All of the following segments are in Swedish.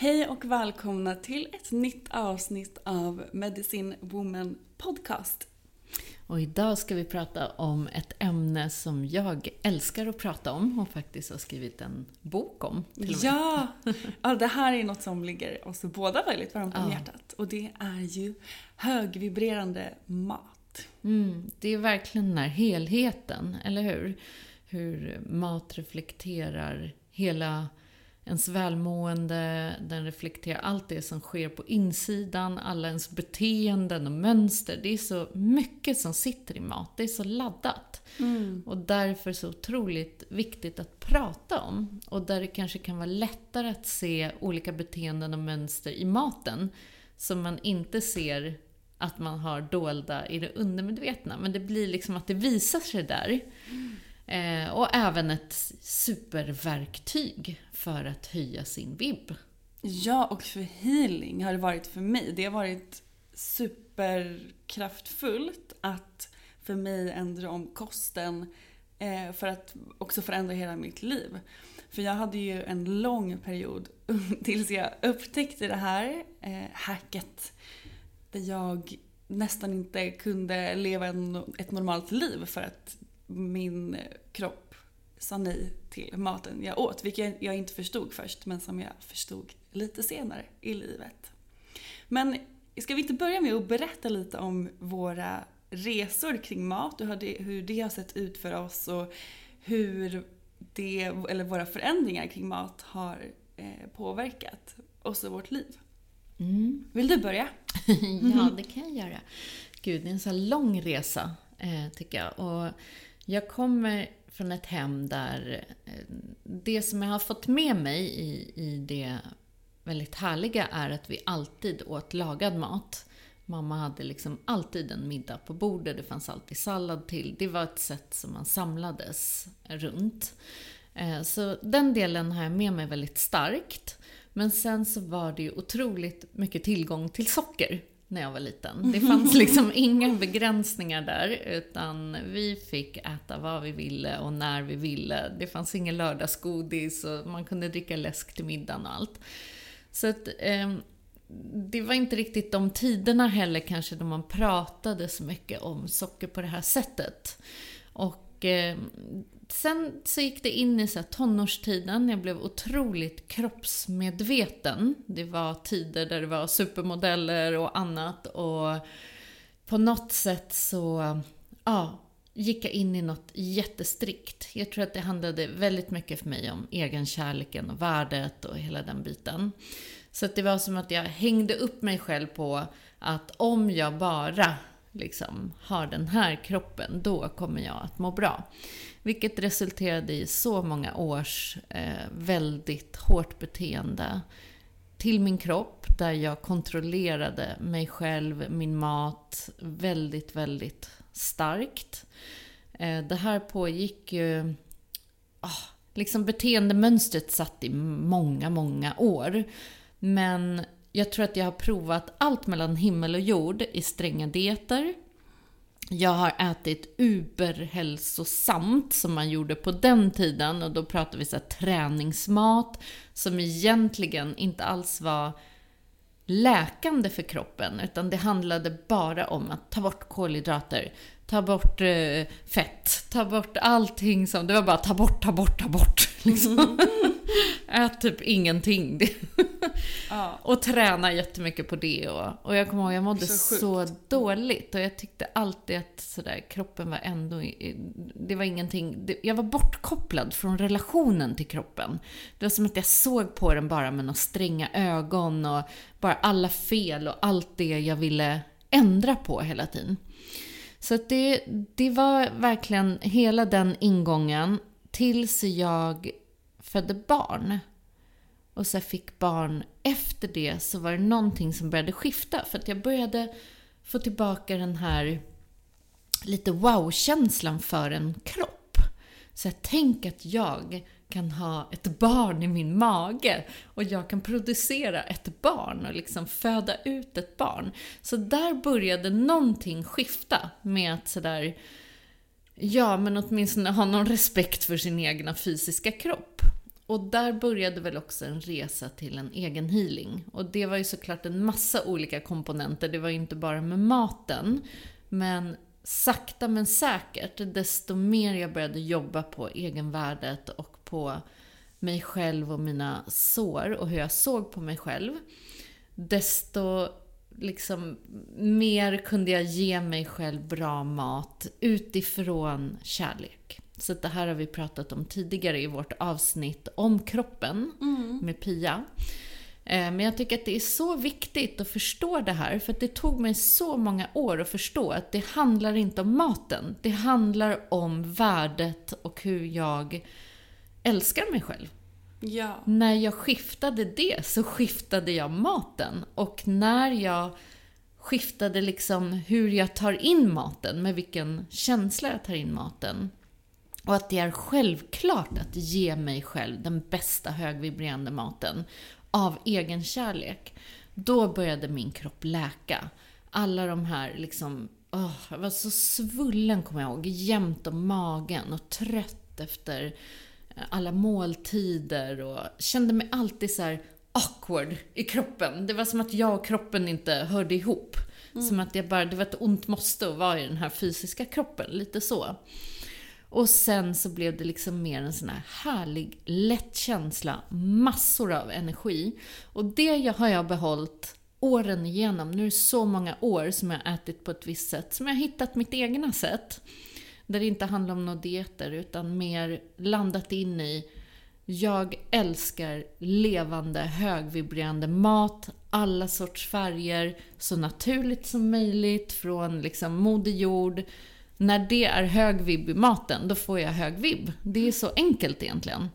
Hej och välkomna till ett nytt avsnitt av Medicine Woman Podcast. Och idag ska vi prata om ett ämne som jag älskar att prata om och faktiskt har skrivit en bok om. Ja! ja, det här är något som ligger oss båda väldigt varmt om Ja. hjärtat. Och det är ju högvibrerande mat. Mm, det är verkligen den här helheten, eller hur? Hur mat reflekterar hela ens välmående, den reflekterar allt det som sker på insidan, alla ens beteenden och mönster. Det är så mycket som sitter i mat, det är så laddat. Och därför så otroligt viktigt att prata om. Och där det kanske kan vara lättare att se olika beteenden och mönster i maten som man inte ser att man har dolda i det undermedvetna. Men det blir liksom att det visar sig där. Eh, och även ett superverktyg för att höja sin vibb. Ja, och för healing har det varit för mig. Det har varit superkraftfullt att för mig ändra om kosten eh, för att också förändra hela mitt liv. För jag hade ju en lång period tills jag upptäckte det här eh, hacket där jag nästan inte kunde leva en, ett normalt liv för att min kropp sa nej till maten jag åt. Vilket jag inte förstod först men som jag förstod lite senare i livet. Men ska vi inte börja med att berätta lite om våra resor kring mat och hur det, hur det har sett ut för oss och hur det, eller våra förändringar kring mat har eh, påverkat oss och vårt liv. Vill du börja? ja, det kan jag göra. Gud, det är en så lång resa, eh, tycker jag. Och jag kommer från ett hem där eh, det som jag har fått med mig i, i det väldigt härliga är att vi alltid åt lagad mat. Mamma hade liksom alltid en middag på bordet, det fanns alltid sallad till. Det var ett sätt som man samlades runt. Eh, så den delen har jag med mig väldigt starkt. Men sen så var det ju otroligt mycket tillgång till socker när jag var liten. Det fanns liksom inga begränsningar där, utan vi fick äta vad vi ville och när vi ville. Det fanns ingen lördagsgodis och man kunde dricka läsk till middagen och allt. Så att, eh, det var inte riktigt de tiderna heller kanske då man pratade så mycket om socker på det här sättet. Och eh, sen så gick det in i så här tonårstiden. Jag blev otroligt kroppsmedveten. Det var tider där det var supermodeller och annat. Och på något sätt så, ja, gick jag in i något jättestrikt. Jag tror att det handlade väldigt mycket för mig om egenkärleken och värdet och hela den biten. Så att det var som att jag hängde upp mig själv på att om jag bara liksom har den här kroppen, då kommer jag att må bra. Vilket resulterade i så många års eh, väldigt hårt beteende till min kropp där jag kontrollerade mig själv, min mat väldigt, väldigt starkt. Eh, det här pågick ju... Oh, liksom beteendemönstret satt i många, många år. Men jag tror att jag har provat allt mellan himmel och jord i stränga dieter. Jag har ätit uberhälsosamt som man gjorde på den tiden och då pratar vi så här träningsmat som egentligen inte alls var läkande för kroppen utan det handlade bara om att ta bort kolhydrater, ta bort eh, fett, ta bort allting som... Det var bara ta bort, ta bort, ta bort. Liksom. Mm. Ät typ ingenting. ja. Och träna jättemycket på det. Och, och jag kommer ihåg, jag mådde så, så, dåligt. Och jag tyckte alltid att sådär, kroppen var ändå... Det var ingenting... Det, jag var bortkopplad från relationen till kroppen. Det var som att jag såg på den bara med några stränga ögon och bara alla fel och allt det jag ville ändra på hela tiden. Så det, det var verkligen hela den ingången tills jag födde barn. Och så fick barn efter det så var det någonting som började skifta. För att jag började få tillbaka den här lite wow-känslan för en kropp. Så jag tänk att jag kan ha ett barn i min mage och jag kan producera ett barn och liksom föda ut ett barn. Så där började någonting skifta med att sådär, ja men åtminstone ha någon respekt för sin egna fysiska kropp. Och där började väl också en resa till en egen healing. Och det var ju såklart en massa olika komponenter, det var ju inte bara med maten. Men sakta men säkert, desto mer jag började jobba på egenvärdet och på mig själv och mina sår och hur jag såg på mig själv, desto liksom mer kunde jag ge mig själv bra mat utifrån kärlek. Så det här har vi pratat om tidigare i vårt avsnitt om kroppen mm. med Pia. Eh, men jag tycker att det är så viktigt att förstå det här, för det tog mig så många år att förstå att det handlar inte om maten. Det handlar om värdet och hur jag älskar mig själv. Ja. När jag skiftade det så skiftade jag maten. Och när jag skiftade liksom hur jag tar in maten, med vilken känsla jag tar in maten. Och att det är självklart att ge mig själv den bästa högvibrerande maten av egen kärlek. Då började min kropp läka. Alla de här liksom, oh, jag var så svullen kommer jag ihåg, jämt om magen och trött efter alla måltider och kände mig alltid så awkward i kroppen. Det var som att jag och kroppen inte hörde ihop. Mm. Som att jag bara, det var ett ont måste att vara i den här fysiska kroppen, lite så. Och sen så blev det liksom mer en sån här härlig, lätt känsla, massor av energi. Och det har jag behållit åren igenom. Nu är det så många år som jag har ätit på ett visst sätt, som jag har hittat mitt egna sätt. Där det inte handlar om några dieter utan mer landat in i jag älskar levande, högvibrerande mat, alla sorts färger, så naturligt som möjligt från liksom moder jord. När det är hög vibb i maten, då får jag hög vibb. Det är så enkelt egentligen.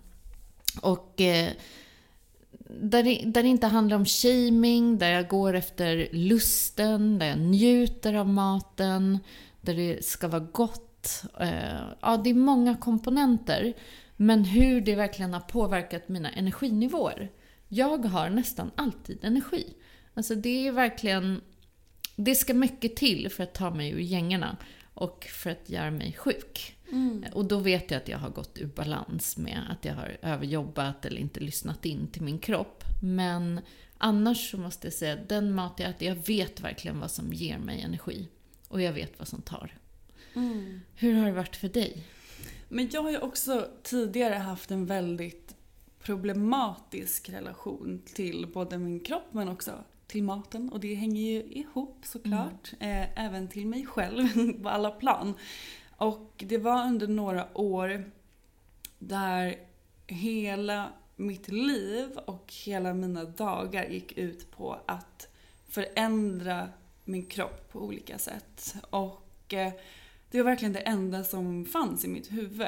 Och eh, där, det, där det inte handlar om shaming, där jag går efter lusten, där jag njuter av maten, där det ska vara gott Eh, ja, det är många komponenter. Men hur det verkligen har påverkat mina energinivåer. Jag har nästan alltid energi. Alltså det är verkligen... Det ska mycket till för att ta mig ur gängorna och för att göra mig sjuk. Mm. Och då vet jag att jag har gått ur balans med att jag har överjobbat eller inte lyssnat in till min kropp. Men Annars så måste jag säga den mat jag äter, jag vet verkligen vad som ger mig energi. Och jag vet vad som tar. Mm. Hur har det varit för dig? Men jag har ju också tidigare haft en väldigt problematisk relation till både min kropp men också till maten. Och det hänger ju ihop såklart. Eh, även till mig själv på alla plan. Och det var under några år där hela mitt liv och hela mina dagar gick ut på att förändra min kropp på olika sätt. Och eh, det var verkligen det enda som fanns i mitt huvud.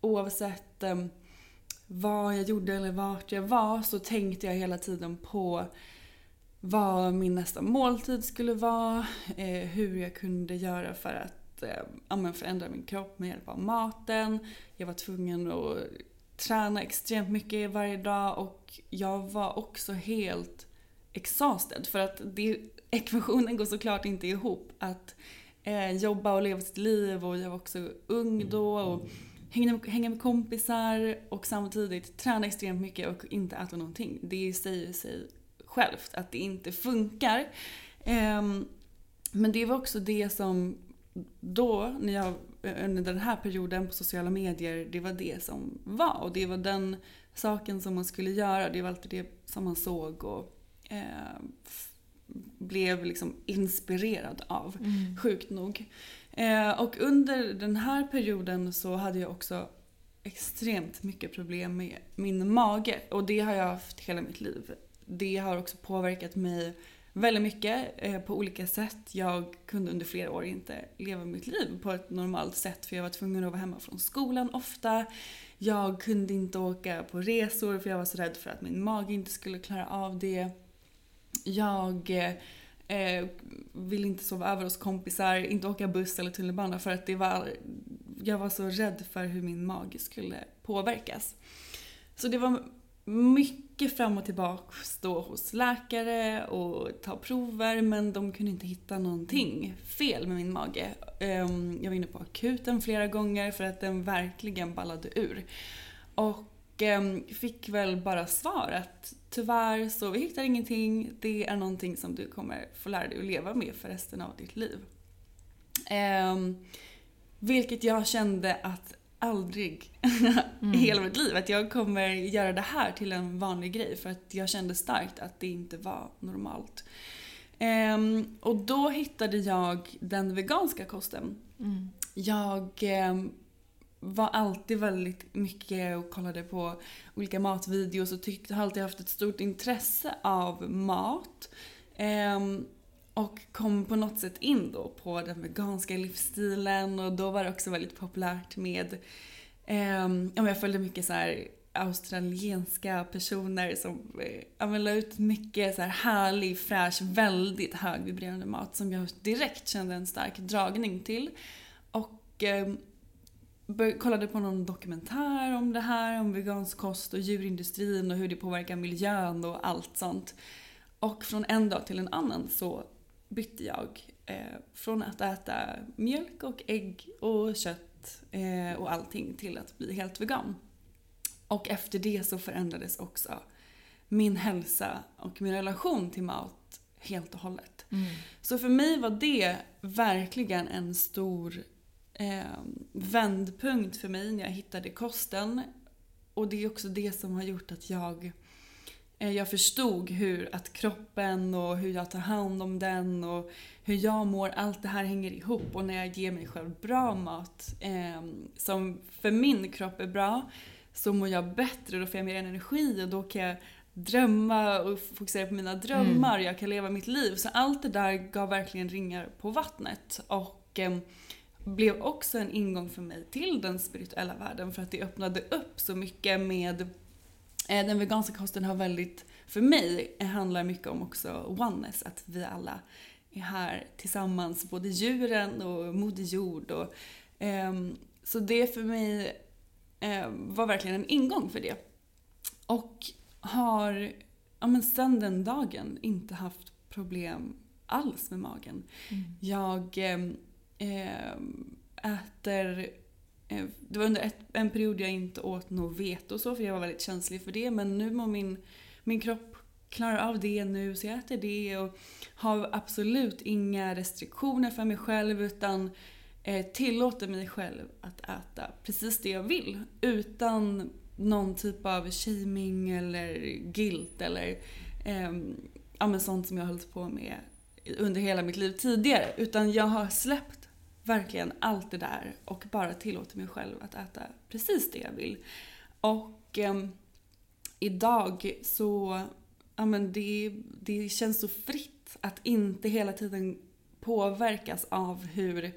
Oavsett eh, vad jag gjorde eller vart jag var så tänkte jag hela tiden på vad min nästa måltid skulle vara, eh, hur jag kunde göra för att eh, förändra min kropp med hjälp av maten. Jag var tvungen att träna extremt mycket varje dag och jag var också helt exhausted för att det, ekvationen går såklart inte ihop att eh, jobba och leva sitt liv och jag var också ung då och hänga, hänga med kompisar och samtidigt träna extremt mycket och inte äta någonting. Det säger sig självt att det inte funkar. Eh, men det var också det som då, när jag, under den här perioden på sociala medier, det var det som var. Och det var den saken som man skulle göra. Det var alltid det som man såg och eh, blev liksom inspirerad av. Mm. Sjukt nog. Eh, och under den här perioden så hade jag också extremt mycket problem med min mage. Och det har jag haft hela mitt liv. Det har också påverkat mig väldigt mycket eh, på olika sätt. Jag kunde under flera år inte leva mitt liv på ett normalt sätt för jag var tvungen att vara hemma från skolan ofta. Jag kunde inte åka på resor för jag var så rädd för att min mage inte skulle klara av det. Jag eh, eh ville inte sova över hos kompisar, inte åka buss eller tunnelbana för att det var, jag var så rädd för hur min mage skulle påverkas. Så det var mycket fram och tillbaka stå hos läkare och ta prover men de kunde inte hitta någonting fel med min mage. Ehm, jag var inne på akuten flera gånger för att den verkligen ballade ur. Och ehm, fick väl bara svar att tyvärr så vi hittar ingenting, det är någonting som du kommer få lära dig att leva med för resten av ditt liv. Ehm, vilket jag kände att aldrig mm. i hela mitt liv att jag kommer göra det här till en vanlig grej för att jag kände starkt att det inte var normalt. Um, och då hittade jag den veganska kosten. Mm. Jag um, var alltid väldigt mycket och kollade på olika matvideos och tyckte, har alltid haft ett stort intresse av mat. Um, och kom på något sätt in då på den veganska livsstilen och då var det också väldigt populärt med, eh, jag följde mycket så här australienska personer som eh, la ut mycket så här härlig, fräsch, väldigt högvibrerande mat som jag direkt kände en stark dragning till. Och eh, kollade på någon dokumentär om det här, om vegansk kost och djurindustrin och hur det påverkar miljön och allt sånt. Och från en dag till en annan så bytte jag eh, från att äta mjölk och ägg och kött eh, och allting till att bli helt vegan. Och efter det så förändrades också min hälsa och min relation till mat helt och hållet. Mm. Så för mig var det verkligen en stor eh, vändpunkt för mig när jag hittade kosten. Och det är också det som har gjort att jag jag förstod hur att kroppen och hur jag tar hand om den och hur jag mår, allt det här hänger ihop. Och när jag ger mig själv bra mat eh, som för min kropp är bra så mår jag bättre, då får jag mer energi och då kan jag drömma och fokusera på mina drömmar, mm. jag kan leva mitt liv. Så allt det där gav verkligen ringar på vattnet. Och eh, blev också en ingång för mig till den spirituella världen för att det öppnade upp så mycket med Eh, den veganska kosten har väldigt, för mig, handlar mycket om också oneness. Att vi alla är här tillsammans, både djuren och Moder Jord. Och, um, så det för mig um, var verkligen en ingång för det. Och har ja, men sen den dagen inte haft problem alls med magen. Mm. Jag um, äter Eh, Eh, det var under ett, en period jag inte åt något vete och så för jag var väldigt känslig för det men nu mår min, min kropp klarar av det nu så jag äter det och har absolut inga restriktioner för mig själv utan eh, tillåter mig själv att äta precis det jag vill utan någon typ av shaming eller guilt eller eh, ja, men sånt som jag har hållit på med under hela mitt liv tidigare. Utan jag har släppt verkligen allt det där och bara tillåter mig själv att äta precis det jag vill. Och eh, idag så, ja men det, det känns så fritt att inte hela tiden påverkas av hur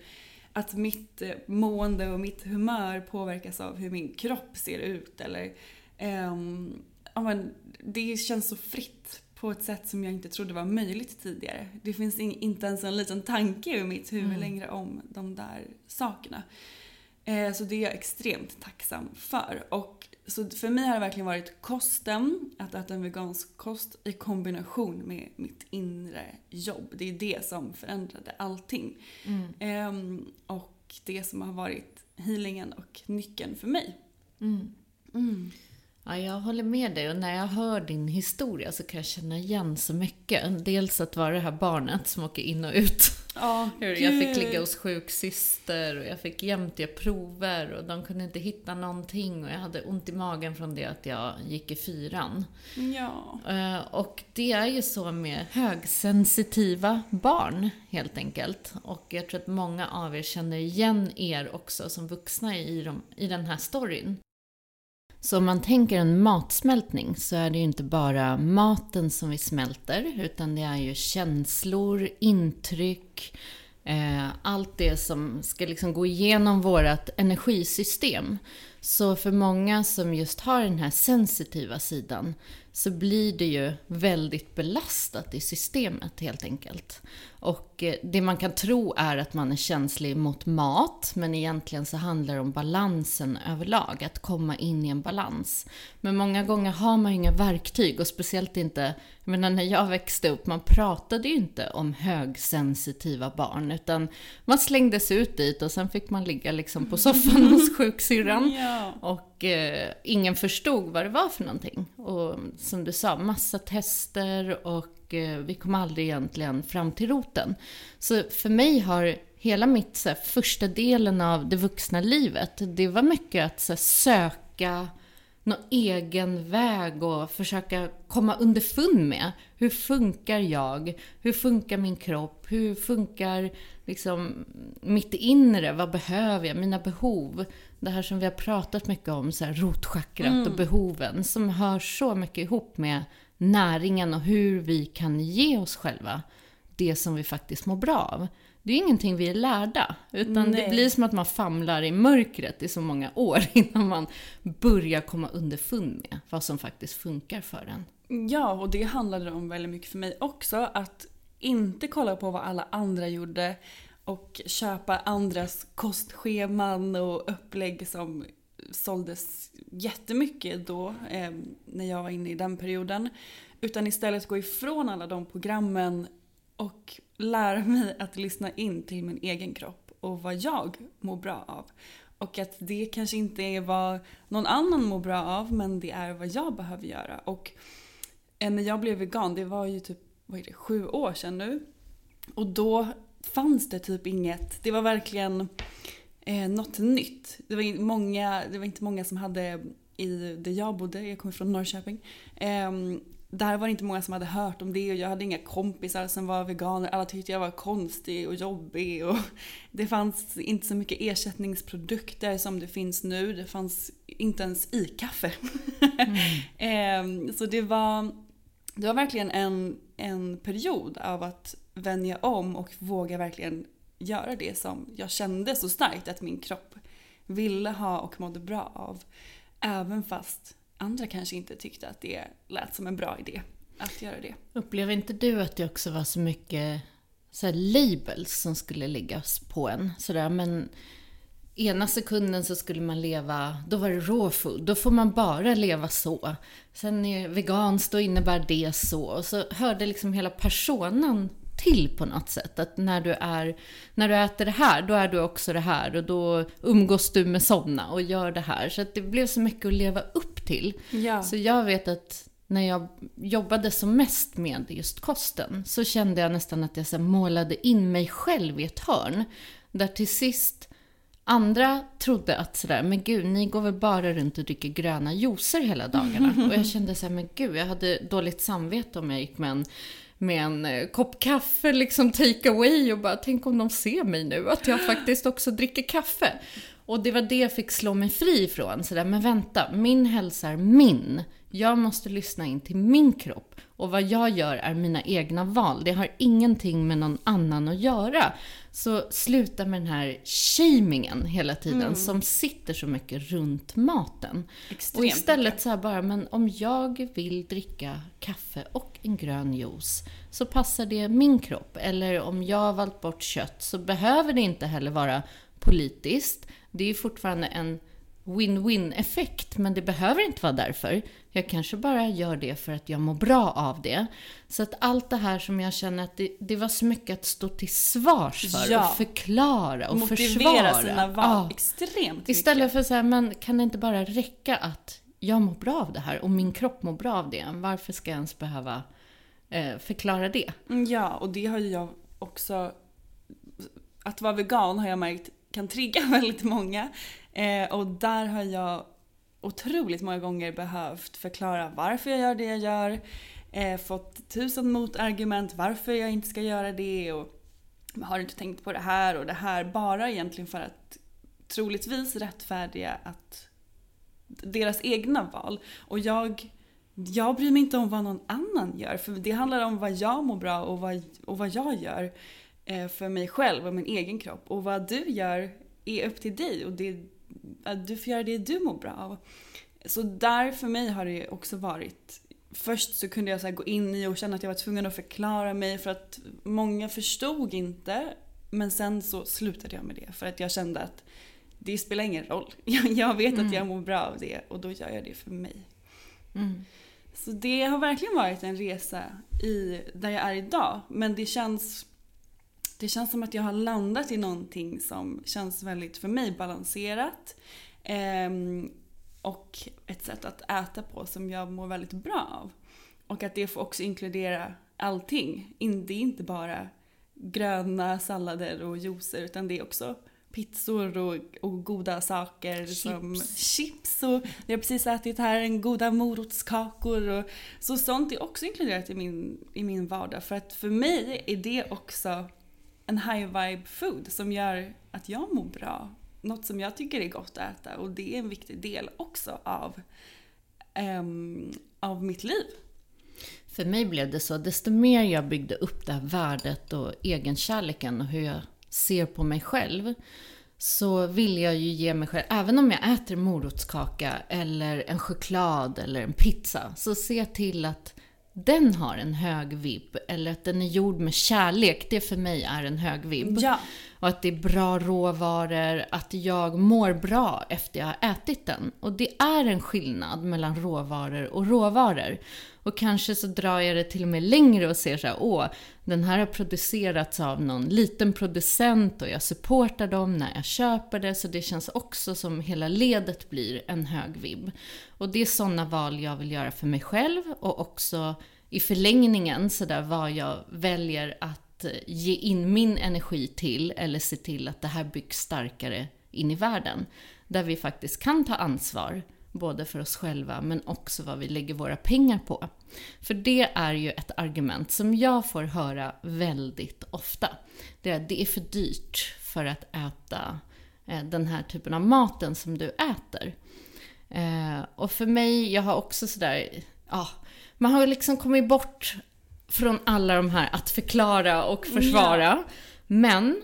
att mitt eh, mående och mitt humör påverkas av hur min kropp ser ut eller um, ja, men det känns så fritt på ett sätt som jag inte trodde var möjligt tidigare. Det finns inte ens en liten tanke i mitt huvud mm. längre om de där sakerna. Eh, så det är jag extremt tacksam för. Och så för mig har det verkligen varit kosten, att äta en vegansk kost i kombination med mitt inre jobb. Det är det som förändrade allting. Mm. Ehm, och det som har varit healingen och nyckeln för mig. Mm. Ja, jag håller med dig och när jag hör din historia så kan jag känna igen så mycket. Dels att vara det här barnet som åker in och ut. Oh, jag fick ligga hos sjuksyster och jag fick jämt göra prover och de kunde inte hitta någonting och jag hade ont i magen från det att jag gick i fyran. Ja. Eh, och det är ju så med högsensitiva barn helt enkelt. Och jag tror att många av er känner igen er också som vuxna i, de, i den här storyn. Så om man tänker en matsmältning så är det ju inte bara maten som vi smälter, utan det är ju känslor, intryck, eh, allt det som ska liksom gå igenom vårt energisystem. Så för många som just har den här sensitiva sidan så blir det ju väldigt belastat i systemet helt enkelt. Och eh, det man kan tro är att man är känslig mot mat, men egentligen så handlar det om balansen överlag, att komma in i en balans. Men många gånger har man ju inga verktyg och speciellt inte, jag menar när jag växte upp, man pratade ju inte om högsensitiva barn, utan man slängdes ut dit och sen fick man ligga liksom på soffan hos sjuksyrran. Ja. Och eh, ingen förstod vad det var för någonting. Och som du sa, massa tester och eh, vi kom aldrig egentligen fram till roten. Så för mig har hela mitt så här, första delen av det vuxna livet, det var mycket att så här, söka någon egen väg och försöka komma underfund med. Hur funkar jag? Hur funkar min kropp? Hur funkar liksom mitt inre? Vad behöver jag? Mina behov? Det här som vi har pratat mycket om, så här rotchakrat mm. och behoven, som hör så mycket ihop med näringen och hur vi kan ge oss själva det som vi faktiskt mår bra av. Det är ingenting vi är lärda, utan Nej. det blir som att man famlar i mörkret i så många år innan man börjar komma underfund med vad som faktiskt funkar för en. Ja, och det handlade om väldigt mycket för mig också. Att inte kolla på vad alla andra gjorde och köpa andras kostscheman och upplägg som såldes jättemycket då, eh, när jag var inne i den perioden. Utan istället gå ifrån alla de programmen och lära mig att lyssna in till min egen kropp och vad jag mår bra av. Och att det kanske inte är vad någon annan mår bra av, men det är vad jag behöver göra. Och eh, när jag blev vegan, det var ju typ vad är det, sju år sedan nu. Och då fanns det typ inget, det var verkligen eh, något nytt. Det var, många, det var inte många som hade i där jag bodde, jag kommer från Norrköping. Eh, där var det inte många som hade hört om det och jag hade inga kompisar som var veganer. Alla tyckte jag var konstig och jobbig och det fanns inte så mycket ersättningsprodukter som det finns nu. Det fanns inte ens i kaffe. Mm. eh, så det var, det var verkligen en, en period av att vänja om och våga verkligen göra det som jag kände så starkt att min kropp ville ha och mådde bra av. Även fast andra kanske inte tyckte att det lät som en bra idé att göra det. Upplever inte du att det också var så mycket så här labels som skulle läggas på en? Sådär, men ena sekunden så skulle man leva, då var det raw food, då får man bara leva så. Sen är veganskt, då innebär det så. Och så hörde liksom hela personen till på något sätt. Att när du, är, när du äter det här, då är du också det här. Och då umgås du med sådana och gör det här. Så att det blev så mycket att leva upp till. Ja. Så jag vet att när jag jobbade som mest med just kosten så kände jag nästan att jag så målade in mig själv i ett hörn. Där till sist andra trodde att sådär, men gud, ni går väl bara runt och dricker gröna juicer hela dagarna. Och jag kände såhär, men gud, jag hade dåligt samvete om jag gick med en med en eh, kopp kaffe, liksom take away och bara tänk om de ser mig nu, att jag faktiskt också dricker kaffe. Och det var det jag fick slå mig fri ifrån. Sådär, men vänta, min hälsa är min. Jag måste lyssna in till min kropp. Och vad jag gör är mina egna val. Det har ingenting med någon annan att göra. Så sluta med den här shamingen hela tiden mm. som sitter så mycket runt maten. Extremt och istället så här bara, men om jag vill dricka kaffe och en grön juice så passar det min kropp. Eller om jag har valt bort kött så behöver det inte heller vara politiskt. Det är fortfarande en win-win effekt, men det behöver inte vara därför. Jag kanske bara gör det för att jag mår bra av det. Så att allt det här som jag känner att det, det var så mycket att stå till svars för ja. och förklara och Motivera försvara. Motivera sina val ja. extremt mycket. Istället för att säga, men kan det inte bara räcka att jag mår bra av det här och min kropp mår bra av det? Varför ska jag ens behöva eh, förklara det? Mm, ja, och det har ju jag också... Att vara vegan har jag märkt kan trigga väldigt många. Eh, och där har jag otroligt många gånger behövt förklara varför jag gör det jag gör. Eh, fått tusen motargument varför jag inte ska göra det och har du inte tänkt på det här och det här. Bara egentligen för att troligtvis rättfärdiga att deras egna val. Och jag, jag bryr mig inte om vad någon annan gör för det handlar om vad jag mår bra och vad, och vad jag gör eh, för mig själv och min egen kropp. Och vad du gör är upp till dig och det att du får göra det du mår bra av. Så där för mig har det också varit Först så kunde jag så gå in i och känna att jag var tvungen att förklara mig för att många förstod inte. Men sen så slutade jag med det för att jag kände att det spelar ingen roll. Jag vet mm. att jag mår bra av det och då gör jag det för mig. Mm. Så det har verkligen varit en resa i där jag är idag. Men det känns det känns som att jag har landat i någonting som känns väldigt, för mig, balanserat. Eh, och ett sätt att äta på som jag mår väldigt bra av. Och att det får också inkludera allting. Det är inte bara gröna sallader och juicer utan det är också pizzor och, och goda saker chips. som chips och vi har precis ätit här en goda morotskakor och så sånt är också inkluderat i min, i min vardag för att för mig är det också en high vibe food som gör att jag mår bra. Något som jag tycker är gott att äta och det är en viktig del också av, um, av mitt liv. För mig blev det så, desto mer jag byggde upp det här värdet och egenkärleken och hur jag ser på mig själv, så vill jag ju ge mig själv, även om jag äter morotskaka eller en choklad eller en pizza, så se till att den har en hög vibb, eller att den är gjord med kärlek, det för mig är en hög vibb. Ja. Och att det är bra råvaror, att jag mår bra efter jag har ätit den. Och det är en skillnad mellan råvaror och råvaror. Och kanske så drar jag det till och med längre och ser så här, åh, den här har producerats av någon liten producent och jag supportar dem när jag köper det, så det känns också som hela ledet blir en hög vibb. Och det är sådana val jag vill göra för mig själv och också i förlängningen sådär vad jag väljer att ge in min energi till eller se till att det här byggs starkare in i världen. Där vi faktiskt kan ta ansvar både för oss själva men också vad vi lägger våra pengar på. För det är ju ett argument som jag får höra väldigt ofta. Det är att det är för dyrt för att äta eh, den här typen av maten som du äter. Eh, och för mig, jag har också sådär, ja, man har liksom kommit bort från alla de här att förklara och försvara. Ja. Men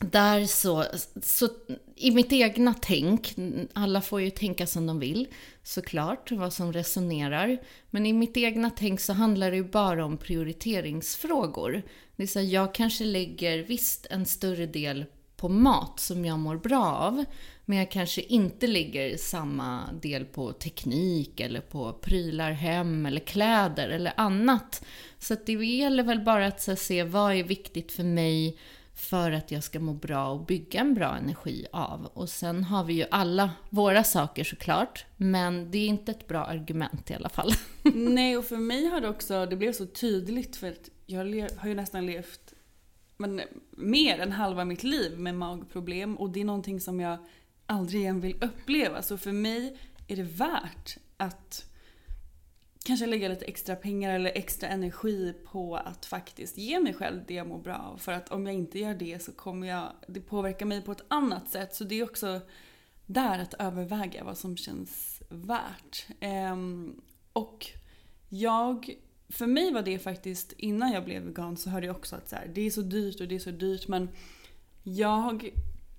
där så, så, i mitt egna tänk, alla får ju tänka som de vill såklart, vad som resonerar. Men i mitt egna tänk så handlar det ju bara om prioriteringsfrågor. Det är så här, jag kanske lägger visst en större del på mat som jag mår bra av. Men jag kanske inte ligger samma del på teknik eller på prylar hem eller kläder eller annat. Så det gäller väl bara att se vad är viktigt för mig för att jag ska må bra och bygga en bra energi av. Och sen har vi ju alla våra saker såklart, men det är inte ett bra argument i alla fall. Nej, och för mig har det också, det blev så tydligt för att jag har ju nästan levt men, mer än halva mitt liv med magproblem och det är någonting som jag aldrig igen vill uppleva. Så för mig är det värt att kanske lägga lite extra pengar eller extra energi på att faktiskt ge mig själv det jag mår bra av. För att om jag inte gör det så kommer jag, det påverkar mig på ett annat sätt. Så det är också där att överväga vad som känns värt. Um, och jag, för mig var det faktiskt, innan jag blev vegan så hörde jag också att så här, det är så dyrt och det är så dyrt men jag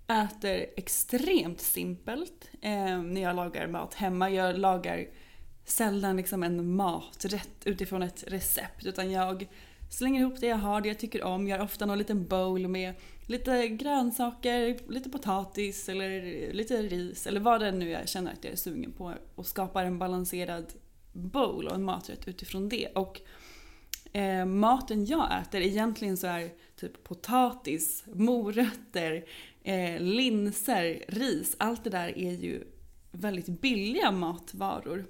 äter extremt simpelt eh, när jag lagar mat hemma. Jag lagar sällan liksom en maträtt utifrån ett recept utan jag slänger ihop det jag har, det jag tycker om. Gör ofta någon liten bowl med lite grönsaker, lite potatis eller lite ris eller vad det nu är jag känner att jag är sugen på och skapar en balanserad bowl och en maträtt utifrån det. Och eh, maten jag äter egentligen så är typ potatis, morötter, eh, linser, ris. Allt det där är ju väldigt billiga matvaror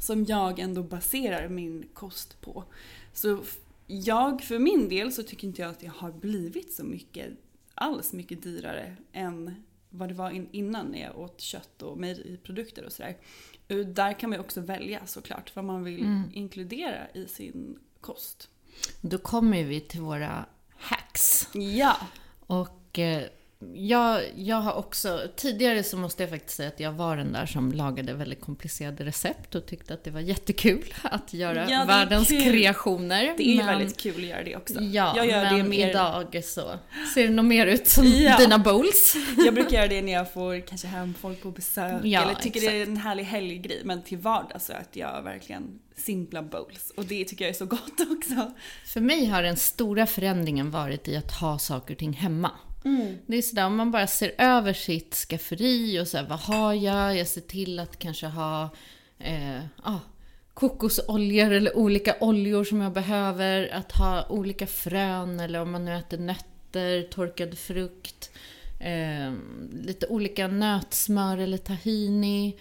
som jag ändå baserar min kost på. Så jag, för min del så tycker inte jag att jag har blivit så mycket, alls mycket dyrare än vad det var innan när jag åt kött och mejeriprodukter och sådär. Där kan man ju också välja såklart vad man vill mm. inkludera i sin kost. Då kommer vi till våra hacks. Ja. Och eh, jag, jag har också, tidigare så måste jag faktiskt säga att jag var den där som lagade väldigt komplicerade recept och tyckte att det var jättekul att göra ja, världens kul. kreationer. Det är men, väldigt kul att göra det också. Ja, jag gör men det mer... idag så ser det nog mer ut som ja. dina bowls. Jag brukar göra det när jag får kanske hem folk på besök ja, eller tycker exakt. det är en härlig helggrej. Men till vardags så att jag verkligen simpla bowls. Och det tycker jag är så gott också. För mig har den stora förändringen varit i att ha saker och ting hemma. Mm. Det är sådär, om man bara ser över sitt skafferi och så här, vad har jag? Jag ser till att kanske ha eh, ah, kokosoljor eller olika oljor som jag behöver. Att ha olika frön eller om man nu äter nötter, torkad frukt. Eh, lite olika nötsmör eller tahini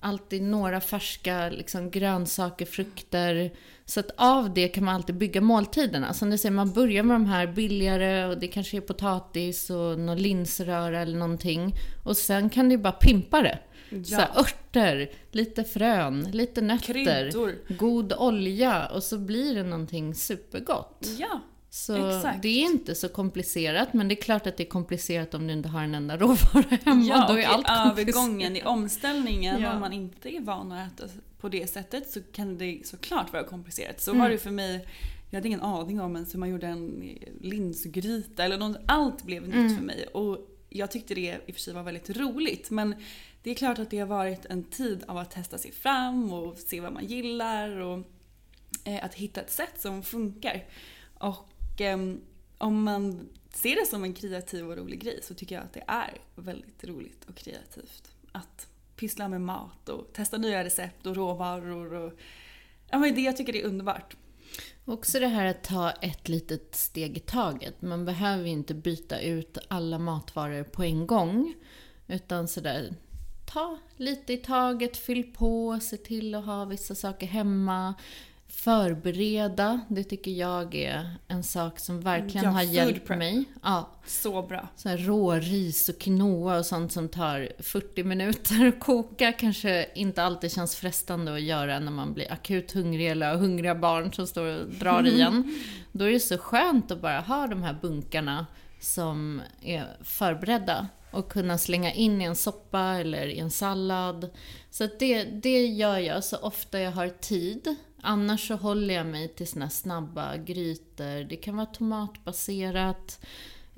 alltid några färska liksom, grönsaker, frukter. Så att av det kan man alltid bygga måltiderna. Som ni säger, man börjar med de här billigare och det kanske är potatis och någon linsröra eller någonting. Och sen kan du bara pimpa det. Ja. Så här, örter, lite frön, lite nötter, Kryddor. god olja och så blir det någonting supergott. Ja, så Exakt. det är inte så komplicerat, men det är klart att det är komplicerat om du inte har en enda råvara hemma. Ja, Då är allt i övergången, i omställningen, ja. om man inte är van att äta på det sättet så kan det såklart vara komplicerat. Så mm. var det för mig, jag hade ingen aning om ens hur man gjorde en linsgryta eller något. Allt blev nytt mm. för mig. Och jag tyckte det i och för sig var väldigt roligt. Men det är klart att det har varit en tid av att testa sig fram och se vad man gillar och eh, att hitta ett sätt som funkar. Och Ehm, om man ser det som en kreativ och rolig grej så tycker jag att det är väldigt roligt och kreativt. Att pyssla med mat och testa nya recept och råvaror och ja, men det jag tycker det är underbart. Också det här att ta ett litet steg i taget. Man behöver ju inte byta ut alla matvaror på en gång. Utan sådär, ta lite i taget, fyll på, se till att ha vissa saker hemma förbereda. Det tycker jag är en sak som verkligen ja, har hjälpt prep. mig. Ja. Så bra. Så här råris och quinoa och sånt som tar 40 minuter att koka kanske inte alltid känns frestande att göra när man blir akut hungrig eller har hungriga barn som står och drar igen. Då är det så skönt att bara ha de här bunkarna som är förberedda och kunna slänga in i en soppa eller i en sallad. Så det, det gör jag så ofta jag har tid. Annars så håller jag mig till såna snabba grytor. Det kan vara tomatbaserat.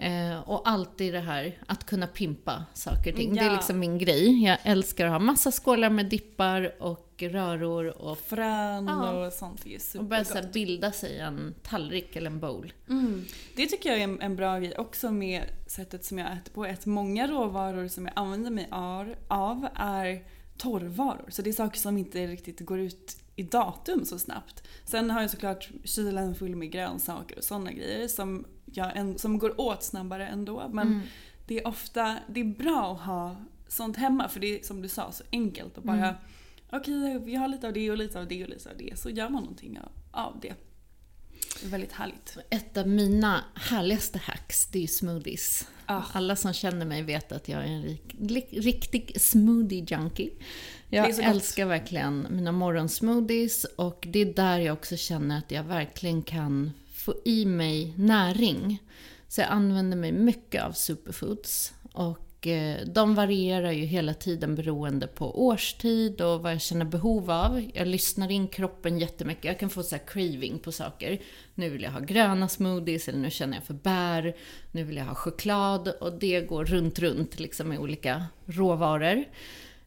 Eh, och alltid det här att kunna pimpa saker och ting. Ja. Det är liksom min grej. Jag älskar att ha massa skålar med dippar och röror och frön ja. och sånt. Det är supergott. Och börja så bilda sig en tallrik eller en bowl. Mm. Det tycker jag är en, en, bra grej också med sättet som jag äter på. Att många råvaror som jag använder mig av är torrvaror. Så det är saker som inte riktigt går ut i datum så snabbt. Sen har jag såklart kylen full med grönsaker och sådana grejer som, jag, som går åt snabbare ändå. Men mm. det är ofta det är bra att ha sånt hemma för det är som du sa så enkelt att bara mm. okej okay, vi har lite av det och lite av det och lite av det så gör man någonting av det. Det är väldigt härligt. Ett av mina härligaste hacks, det är ju smoothies. Oh. Alla som känner mig vet att jag är en rik, riktig smoothie-junkie. Jag älskar gott. verkligen mina morgonsmoothies och det är där jag också känner att jag verkligen kan få i mig näring. Så jag använder mig mycket av superfoods. Och eh, de varierar ju hela tiden beroende på årstid och vad jag känner behov av. Jag lyssnar in kroppen jättemycket. Jag kan få så craving på saker. Nu vill jag ha gröna smoothies, eller nu känner jag för bär. Nu vill jag ha choklad. Och det går runt, runt liksom med olika råvaror.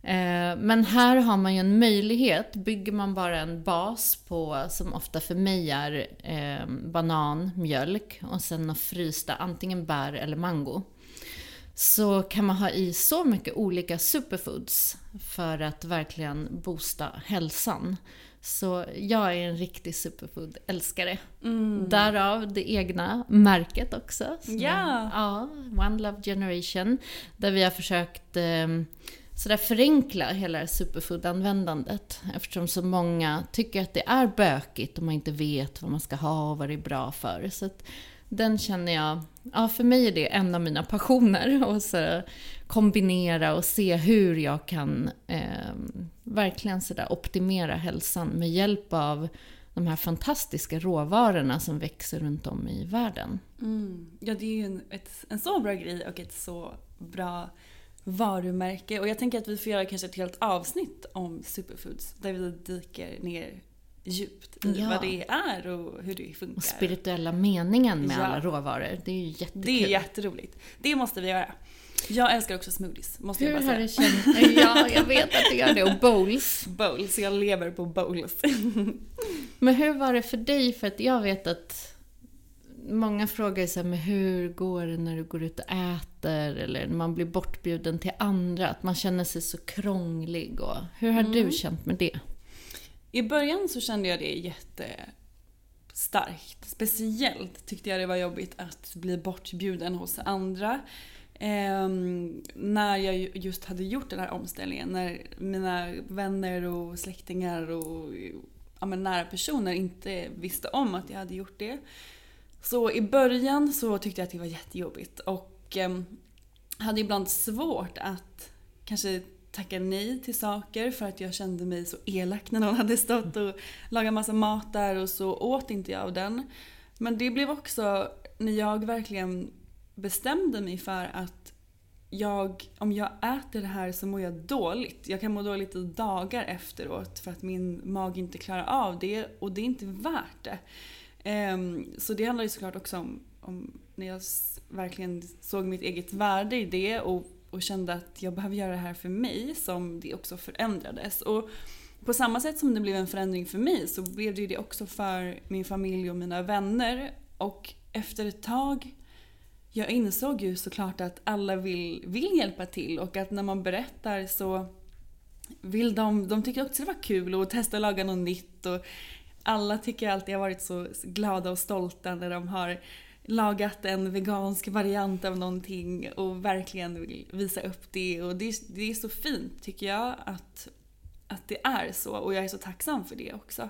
Eh, men här har man ju en möjlighet. Bygger man bara en bas på, som ofta för mig är eh, banan, mjölk och sen några frysta antingen bär eller mango så kan man ha i så mycket olika superfoods för att verkligen boosta hälsan. Så jag är en riktig superfood-älskare. Mm. Därav det egna märket också. Ja! ja, One Love Generation. Där vi har försökt eh, sådär förenkla hela superfood-användandet. Eftersom så många tycker att det är bökigt och man inte vet vad man ska ha och vad det är bra för. Så den känner jag, ja för mig är det en av mina passioner. Och så kombinera och se hur jag kan eh, verkligen sådär optimera hälsan med hjälp av de här fantastiska råvarorna som växer runt om i världen. Mm. Ja, det är ju en, ett, en så bra grej och ett så bra varumärke. Och jag tänker att vi får göra kanske ett helt avsnitt om superfoods där vi dyker ner djupt i ja. vad det är och hur det funkar. Och spirituella meningen med ja. alla råvaror. Det är ju jättekul. Det är jätteroligt. Det måste vi göra. Jag älskar också smoothies, måste hur jag bara säga. Känt? Ja, jag vet att du gör det. Och bowls. Bowls, jag lever på bowls. Men hur var det för dig? För att jag vet att många frågar så här, men hur går det när du går ut och äter? Eller när man blir bortbjuden till andra? Att man känner sig så krånglig. Och, hur har mm. du känt med det? I början så kände jag det jättestarkt. Speciellt tyckte jag det var jobbigt att bli bortbjuden hos andra. Eh, när jag just hade gjort den här omställningen. När mina vänner och släktingar och ja, nära personer inte visste om att jag hade gjort det. Så i början så tyckte jag att det var jättejobbigt och eh, hade ibland svårt att kanske tacka nej till saker för att jag kände mig så elak när någon hade stått och lagat massa mat där och så åt inte jag av den. Men det blev också när jag verkligen bestämde mig för att jag, om jag äter det här så mår jag dåligt. Jag kan må dåligt i dagar efteråt för att min mage inte klarar av det och det är inte värt det. Um, så det handlar ju såklart också om, om när jag verkligen såg mitt eget värde i det och och kände att jag behöver göra det här för mig som det också förändrades. Och på samma sätt som det blev en förändring för mig så blev det ju det också för min familj och mina vänner. Och efter ett tag, jag insåg ju såklart att alla vill, vill hjälpa till och att när man berättar så vill de, de tycker också det var kul att testa att laga något nytt och alla tycker alltid har varit så glada och stolta när de har lagat en vegansk variant av någonting och verkligen vill visa upp det. Och det, det är så fint tycker jag att, att det är så och jag är så tacksam för det också.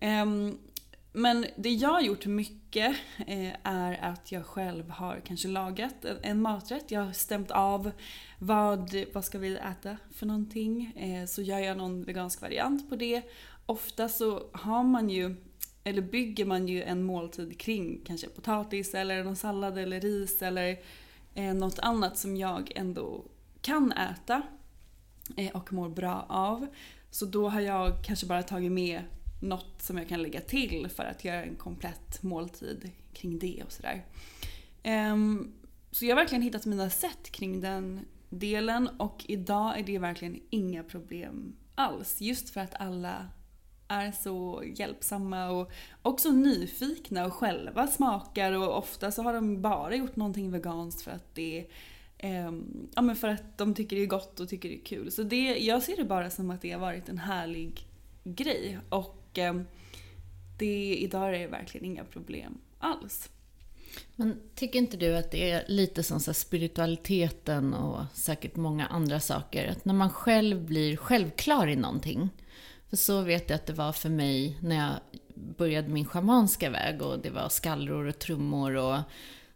Um, men det jag har gjort mycket eh, är att jag själv har kanske lagat en, en, maträtt. Jag har stämt av vad, vad ska vi äta för någonting. Eh, så gör jag någon vegansk variant på det. Ofta så har man ju eller bygger man ju en måltid kring kanske potatis eller någon sallad eller ris eller eh, något annat som jag ändå kan äta eh, och mår bra av. Så då har jag kanske bara tagit med något som jag kan lägga till för att göra en komplett måltid kring det och sådär. Um, så jag har verkligen hittat mina sätt kring den delen och idag är det verkligen inga problem alls. Just för att alla är så hjälpsamma och också nyfikna och själva smakar och ofta så har de bara gjort någonting veganskt för att det eh, ja men för att de tycker det är gott och tycker det är kul. Så det, jag ser det bara som att det har varit en härlig grej. Och eh, det, idag är det verkligen inga problem alls. Men tycker inte du att det är lite som så spiritualiteten och säkert många andra saker? Att när man själv blir självklar i någonting. För så vet jag att det var för mig när jag började min schamanska väg och det var skallror och trummor och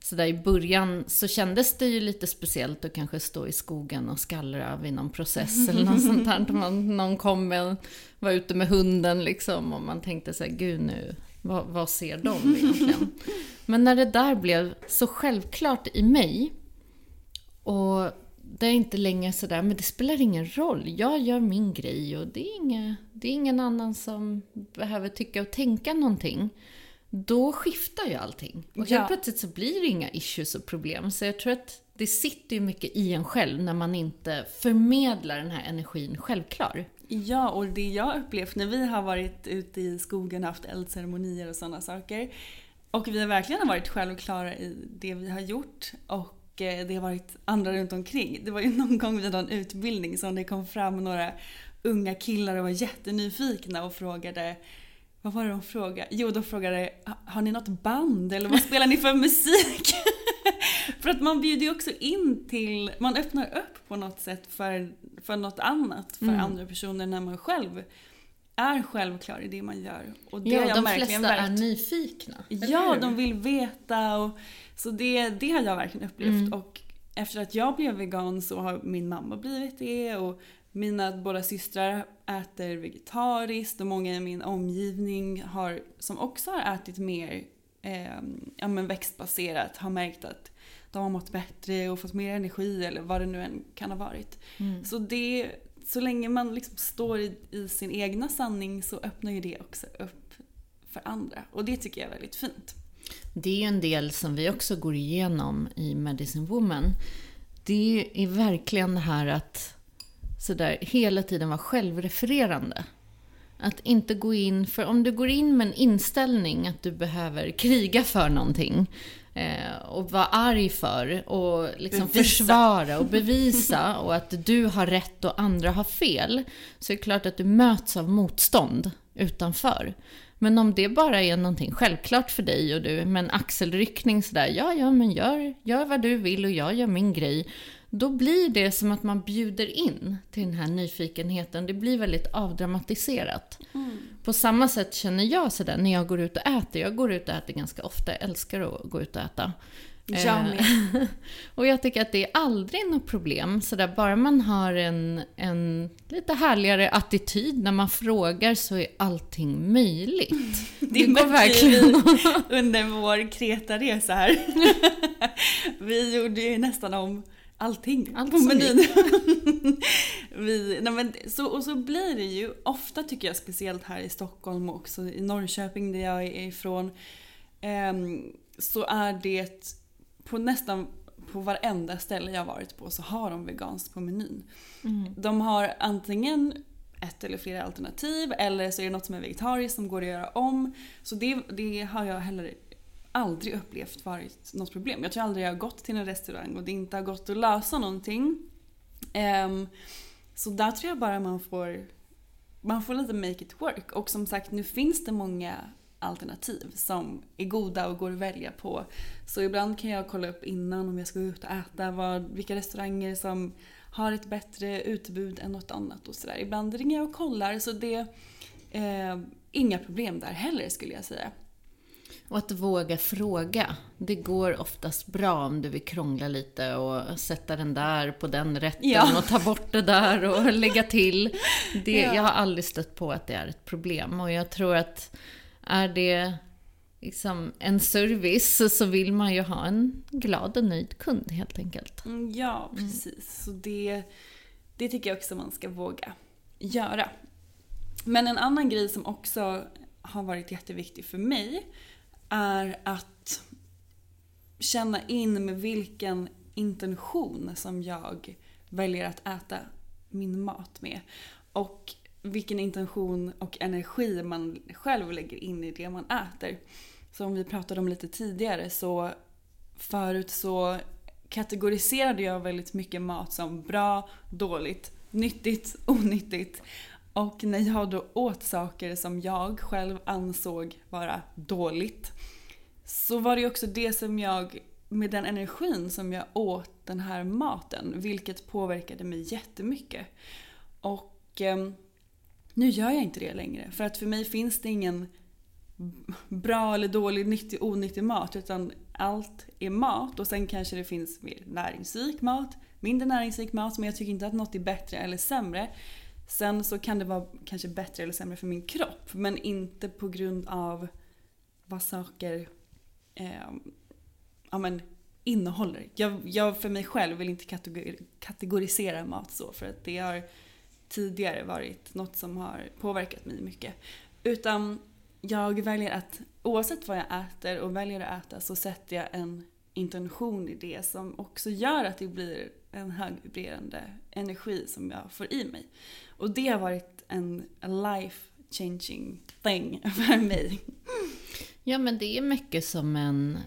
så där i början så kändes det ju lite speciellt att kanske stå i skogen och skallra vid någon process eller något sånt här. Man, någon kom med, var ute med hunden liksom och man tänkte så här, gud nu, vad, vad ser de egentligen? Men när det där blev så självklart i mig och det är inte längre sådär, men det spelar ingen roll. Jag gör min grej och det är, inga, det är ingen annan som behöver tycka och tänka någonting. Då skiftar ju allting. Och helt Ja. plötsligt så blir det inga issues och problem. Så jag tror att det sitter ju mycket i en själv när man inte förmedlar den här energin självklar. Ja, och det jag upplevt när vi har varit ute i skogen och haft eldceremonier och sådana saker. Och vi har verkligen varit självklara i det vi har gjort. Och det har varit andra runt omkring. Det var ju någon gång vid någon utbildning som det kom fram några unga killar och var jättenyfikna och frågade vad var det de frågade? Jo, de frågade har ni något band eller vad spelar ni för musik? för att man bjuder ju också in till, man öppnar upp på något sätt för, för något annat för Mm. andra personer när man själv är självklar i det man gör. Och det Ja, har jag de verkligen flesta är märkt. nyfikna. Ja, de vill veta. Och, så det, det har jag verkligen upplevt. Mm. Och efter att jag blev vegan så har min mamma blivit det. Och mina båda systrar äter vegetariskt och många i min omgivning har, som också har ätit mer eh, ja, men växtbaserat har märkt att de har mått bättre och fått mer energi eller vad det nu än kan ha varit. Mm. Så, det, så länge man liksom står i, i sin egna sanning så öppnar ju det också upp för andra. Och det tycker jag är väldigt fint. Det är ju en del som vi också går igenom i Medicine Woman. Det är verkligen det här att sådär, hela tiden vara självrefererande. Att inte gå in, för om du går in med en inställning att du behöver kriga för någonting och vara arg för och liksom Bevisa. försvara och bevisa och att du har rätt och andra har fel, så är det klart att du möts av motstånd utanför. Men om det bara är någonting självklart för dig och du med en axelryckning sådär, ja, ja, men gör, gör vad du vill och jag gör min grej. Då blir det som att man bjuder in till den här nyfikenheten. Det blir väldigt avdramatiserat. På samma sätt känner jag sådär när jag går ut och äter. Jag går ut och äter ganska ofta, jag älskar att gå ut och äta. Jag Eh, med. och jag tycker att det är aldrig något problem. Så där, bara man har en, en lite härligare attityd när man frågar så är allting möjligt. Det går märkte verkligen under vår Kreta-resa här. vi gjorde ju nästan om allting Allt på menyn. vi, nej men, så, och så blir det ju ofta tycker jag, speciellt här i Stockholm och också i Norrköping där jag är ifrån. ehm, så är det på nästan på varenda ställe jag varit på så har de veganskt på menyn. De har antingen ett eller flera alternativ eller så är det något som är vegetariskt som går att göra om. Så det, det har jag heller aldrig upplevt varit något problem. Jag tror aldrig jag har gått till en restaurang och det inte har gått att lösa någonting. Um, så där tror jag bara man får, man får lite make it work. Och som sagt, nu finns det många alternativ som är goda och går att välja på. Så ibland kan jag kolla upp innan om jag ska ut och äta vad, vilka restauranger som har ett bättre utbud än något annat och sådär. Ibland ringer jag och kollar så det är eh, inga problem där heller skulle jag säga. Och att våga fråga. Det går oftast bra om du vill krångla lite och sätta den där på den rätten Ja. och ta bort det där och lägga till. Det, Ja. Jag har aldrig stött på att det är ett problem och jag tror att är det liksom en service så vill man ju ha en glad och nöjd kund helt enkelt. Mm, ja, precis. Så det, det tycker jag också man ska våga göra. Men en annan grej som också har varit jätteviktig för mig är att känna in med vilken intention som jag väljer att äta min mat med. Och vilken intention och energi man själv lägger in i det man äter. Som vi pratade om lite tidigare så förut så kategoriserade jag väldigt mycket mat som bra, dåligt, nyttigt, onyttigt. Och när jag då åt saker som jag själv ansåg vara dåligt så var det också det som jag, med den energin som jag åt den här maten, vilket påverkade mig jättemycket. Och eh, nu gör jag inte det längre. För att för mig finns det ingen bra eller dålig, nyttig, onyttig mat. Utan allt är mat och sen kanske det finns mer näringsrik mat, mindre näringsrik mat. Men jag tycker inte att något är bättre eller sämre. Sen så kan det vara kanske bättre eller sämre för min kropp. Men inte på grund av vad saker eh, ja, men, innehåller. Jag, jag för mig själv vill inte kategorisera mat så. För att det har tidigare varit något som har påverkat mig mycket. Utan jag väljer att, oavsett vad jag äter och väljer att äta så sätter jag en intention i det som också gör att det blir en högvibrerande energi som jag får i mig. Och det har varit en life changing thing för mig. Ja, men det är mycket som en,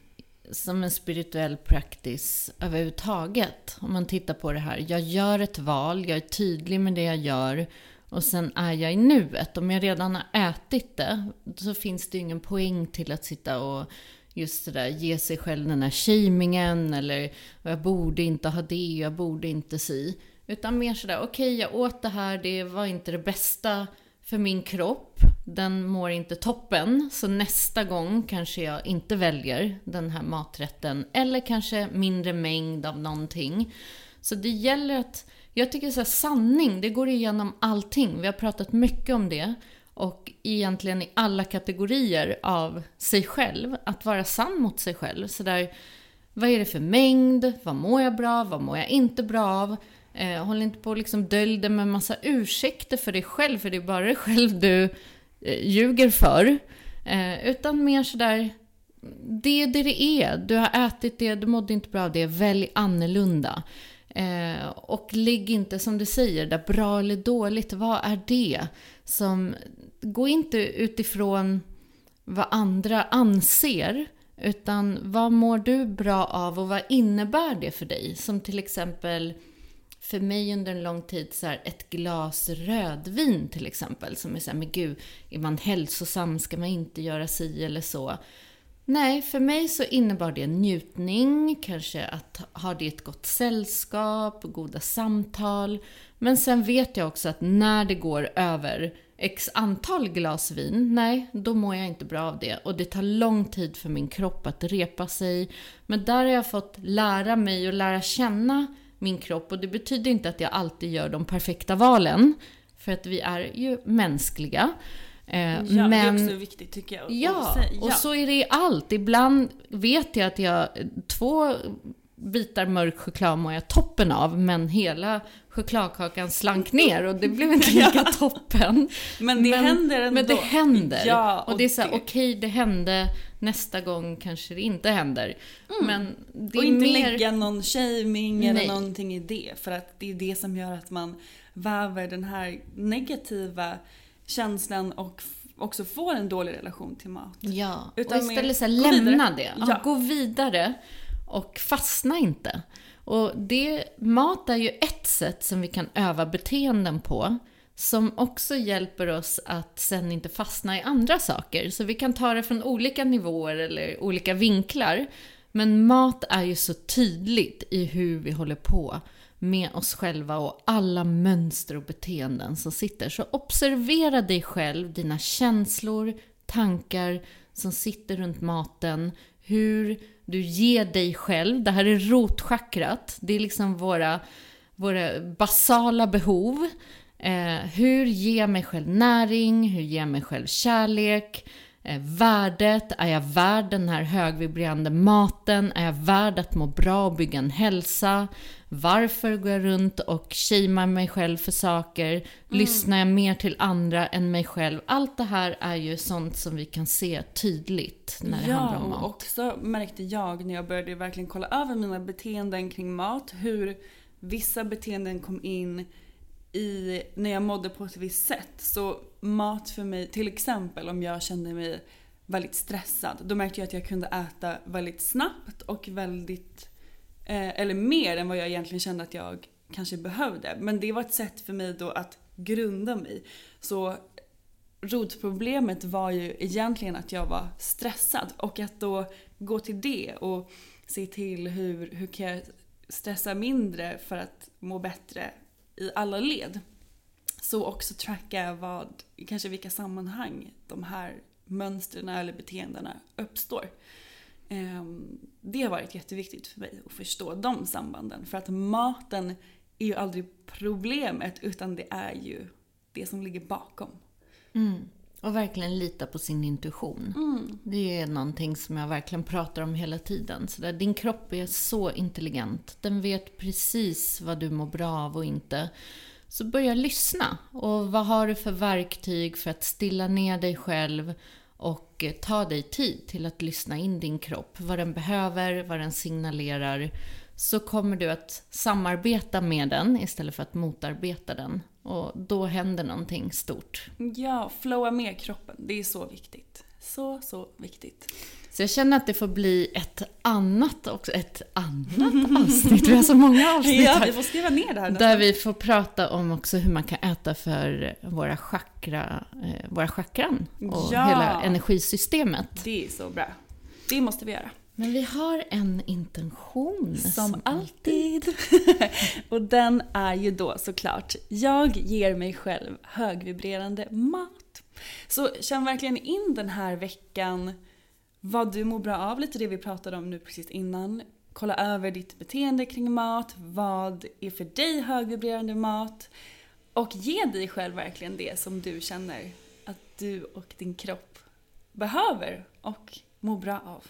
som en spirituell practice överhuvudtaget. Om man tittar på det här. Jag gör ett val, jag är tydlig med det jag gör och sen är jag i nuet. Om jag redan har ätit det så finns det ju ingen poäng till att sitta och just sådär ge sig själv den här shamingen eller jag borde inte ha det, jag borde inte si. Utan mer sådär, okej okay, jag åt det här, det var inte det bästa för min kropp. Den mår inte toppen, så nästa gång kanske jag inte väljer den här maträtten. Eller kanske mindre mängd av någonting. Så det gäller att jag tycker så här, sanning, det går igenom allting. Vi har pratat mycket om det. Och egentligen i alla kategorier av sig själv. Att vara sann mot sig själv. Så där, vad är det för mängd? Vad mår jag bra? Vad mår jag inte bra av? Eh, håll inte på och liksom dölj det med massa ursäkter för dig själv. För det är bara dig själv du eh, ljuger för. Eh, utan mer sådär, det är det det är. Du har ätit det, du mådde inte bra av det. Välj annorlunda. Eh, och ligg inte, som du säger, där bra eller dåligt, vad är det? Som, gå inte utifrån vad andra anser, utan vad mår du bra av och vad innebär det för dig? Som till exempel för mig under en lång tid så här, ett glas rödvin till exempel. Som är så här, men gud, är man hälsosam ska man inte göra si eller så. Nej, för mig så innebar det njutning, kanske att ha det i ett gott sällskap, goda samtal. Men sen vet jag också att när det går över x antal glas vin, nej, då mår jag inte bra av det. Och det tar lång tid för min kropp att repa sig. Men där har jag fått lära mig och lära känna min kropp. Och det betyder inte att jag alltid gör de perfekta valen. För att vi är ju mänskliga. Eh, ja, men, det är också viktigt tycker jag. Ja, ja, och så är det i allt. Ibland vet jag att jag, två bitar mörk choklad mår jag toppen av, men hela chokladkakan slank ner och det blev inte lika toppen. Men det men, händer ändå. Men det händer. Ja, och, och det är så okej, okay, det hände, nästa gång kanske det inte händer. Mm. Men det och inte mer... lägga någon shaming eller någonting i det, för att det är det som gör att man väver den här negativa känslan och också får en dålig relation till mat. Ja, Utan och istället så lämna det. Ja, ja. Gå vidare och fastna inte. Och det, mat är ju ett sätt som vi kan öva beteenden på som också hjälper oss att sen inte fastna i andra saker. Så vi kan ta det från olika nivåer eller olika vinklar. Men mat är ju så tydligt i hur vi håller på med oss själva och alla mönster och beteenden som sitter. Så observera dig själv, dina känslor, tankar som sitter runt maten, hur du ger dig själv, det här är rotchakrat, det är liksom våra, våra basala behov. Eh, hur ger jag mig själv näring? Hur ger jag mig själv kärlek? Eh, värdet, är jag värd den här högvibrerande maten? Är jag värd att må bra och bygga en hälsa? Varför går jag runt och shamear mig själv för saker? Mm. Lyssnar jag mer till andra än mig själv? Allt det här är ju sånt som vi kan se tydligt när det ja, handlar om mat. Ja, och också märkte jag när jag började verkligen kolla över mina beteenden kring mat, hur vissa beteenden kom in i, när jag mådde på ett visst sätt. Så mat för mig, till exempel om jag kände mig väldigt stressad, då märkte jag att jag kunde äta väldigt snabbt och väldigt Eh, eller mer än vad jag egentligen kände att jag kanske behövde. Men det var ett sätt för mig då att grunda mig. Så rotproblemet var ju egentligen att jag var stressad och att då gå till det och se till hur, hur kan jag stressa mindre för att må bättre i alla led. Så också tracka vad, kanske vilka sammanhang de här mönstren eller beteendena uppstår. Ehm, det har varit jätteviktigt för mig att förstå de sambanden. För att maten är ju aldrig problemet utan det är ju det som ligger bakom. Mm. Och verkligen lita på sin intuition. Mm. Det är någonting som jag verkligen pratar om hela tiden. Så där, din kropp är så intelligent. Den vet precis vad du mår bra av och inte. Så börja lyssna. Och vad har du för verktyg för att stilla ner dig själv och ta dig tid till att lyssna in din kropp. Vad den behöver, vad den signalerar. Så kommer du att samarbeta med den istället för att motarbeta den. Och då händer någonting stort. Ja, flowa med kroppen. Det är så viktigt. Så, så viktigt. Så jag känner att det får bli ett annat också, ett annat avsnitt. Vi har så många avsnitt Ja, här. vi får skriva ner det här Där vi får prata om också hur man kan äta för våra, chakra, eh, våra chakran och Ja. hela energisystemet. Det är så bra. Det måste vi göra. Men vi har en intention. Som alltid. och den är ju då såklart, jag ger mig själv högvibrerande mat. Så känn verkligen in den här veckan vad du mår bra av, lite det vi pratade om nu precis innan. Kolla över ditt beteende kring mat, vad är för dig högvibrerande mat? Och ge dig själv verkligen det som du känner att du och din kropp behöver och mår bra av.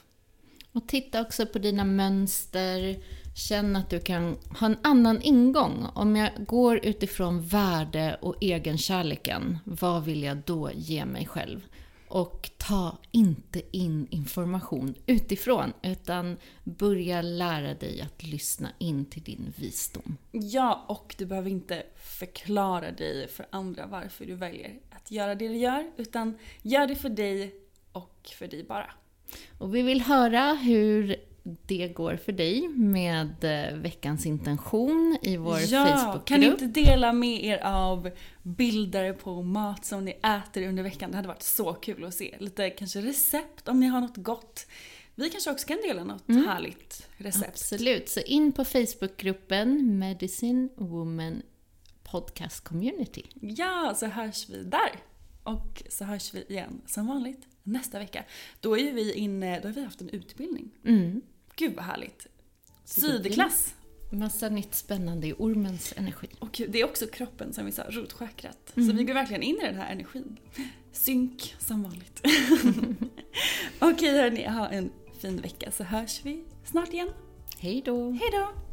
Och titta också på dina mönster. Känn att du kan ha en annan ingång. Om jag går utifrån värde och egenkärleken, vad vill jag då ge mig själv? Och ta inte in information utifrån, utan börja lära dig att lyssna in till din visdom. Ja, och du behöver inte förklara dig för andra varför du väljer att göra det du gör, utan gör det för dig och för dig bara. Och vi vill höra hur det går för dig med eh, veckans intention i vår ja, Facebookgrupp. kan ni inte dela med er av bilder på mat som ni äter under veckan? Det hade varit så kul att se. Lite kanske recept om ni har något gott. Vi kanske också kan dela något härligt recept. Absolut, så in på Facebookgruppen Medicine Woman Podcast Community. Ja, så hörs vi där. Och så hörs vi igen som vanligt nästa vecka. Då är vi inne, då har vi haft en utbildning. Mm. Gud vad härligt. Sydklass. Massa nytt spännande i ormens energi. Och det är också kroppen som vi sa, rotchakrat. Mm. Så vi går verkligen in i den här energin. Synk som vanligt. Okej hörni, ha en fin vecka så hörs vi snart igen. Hej då! Hej då!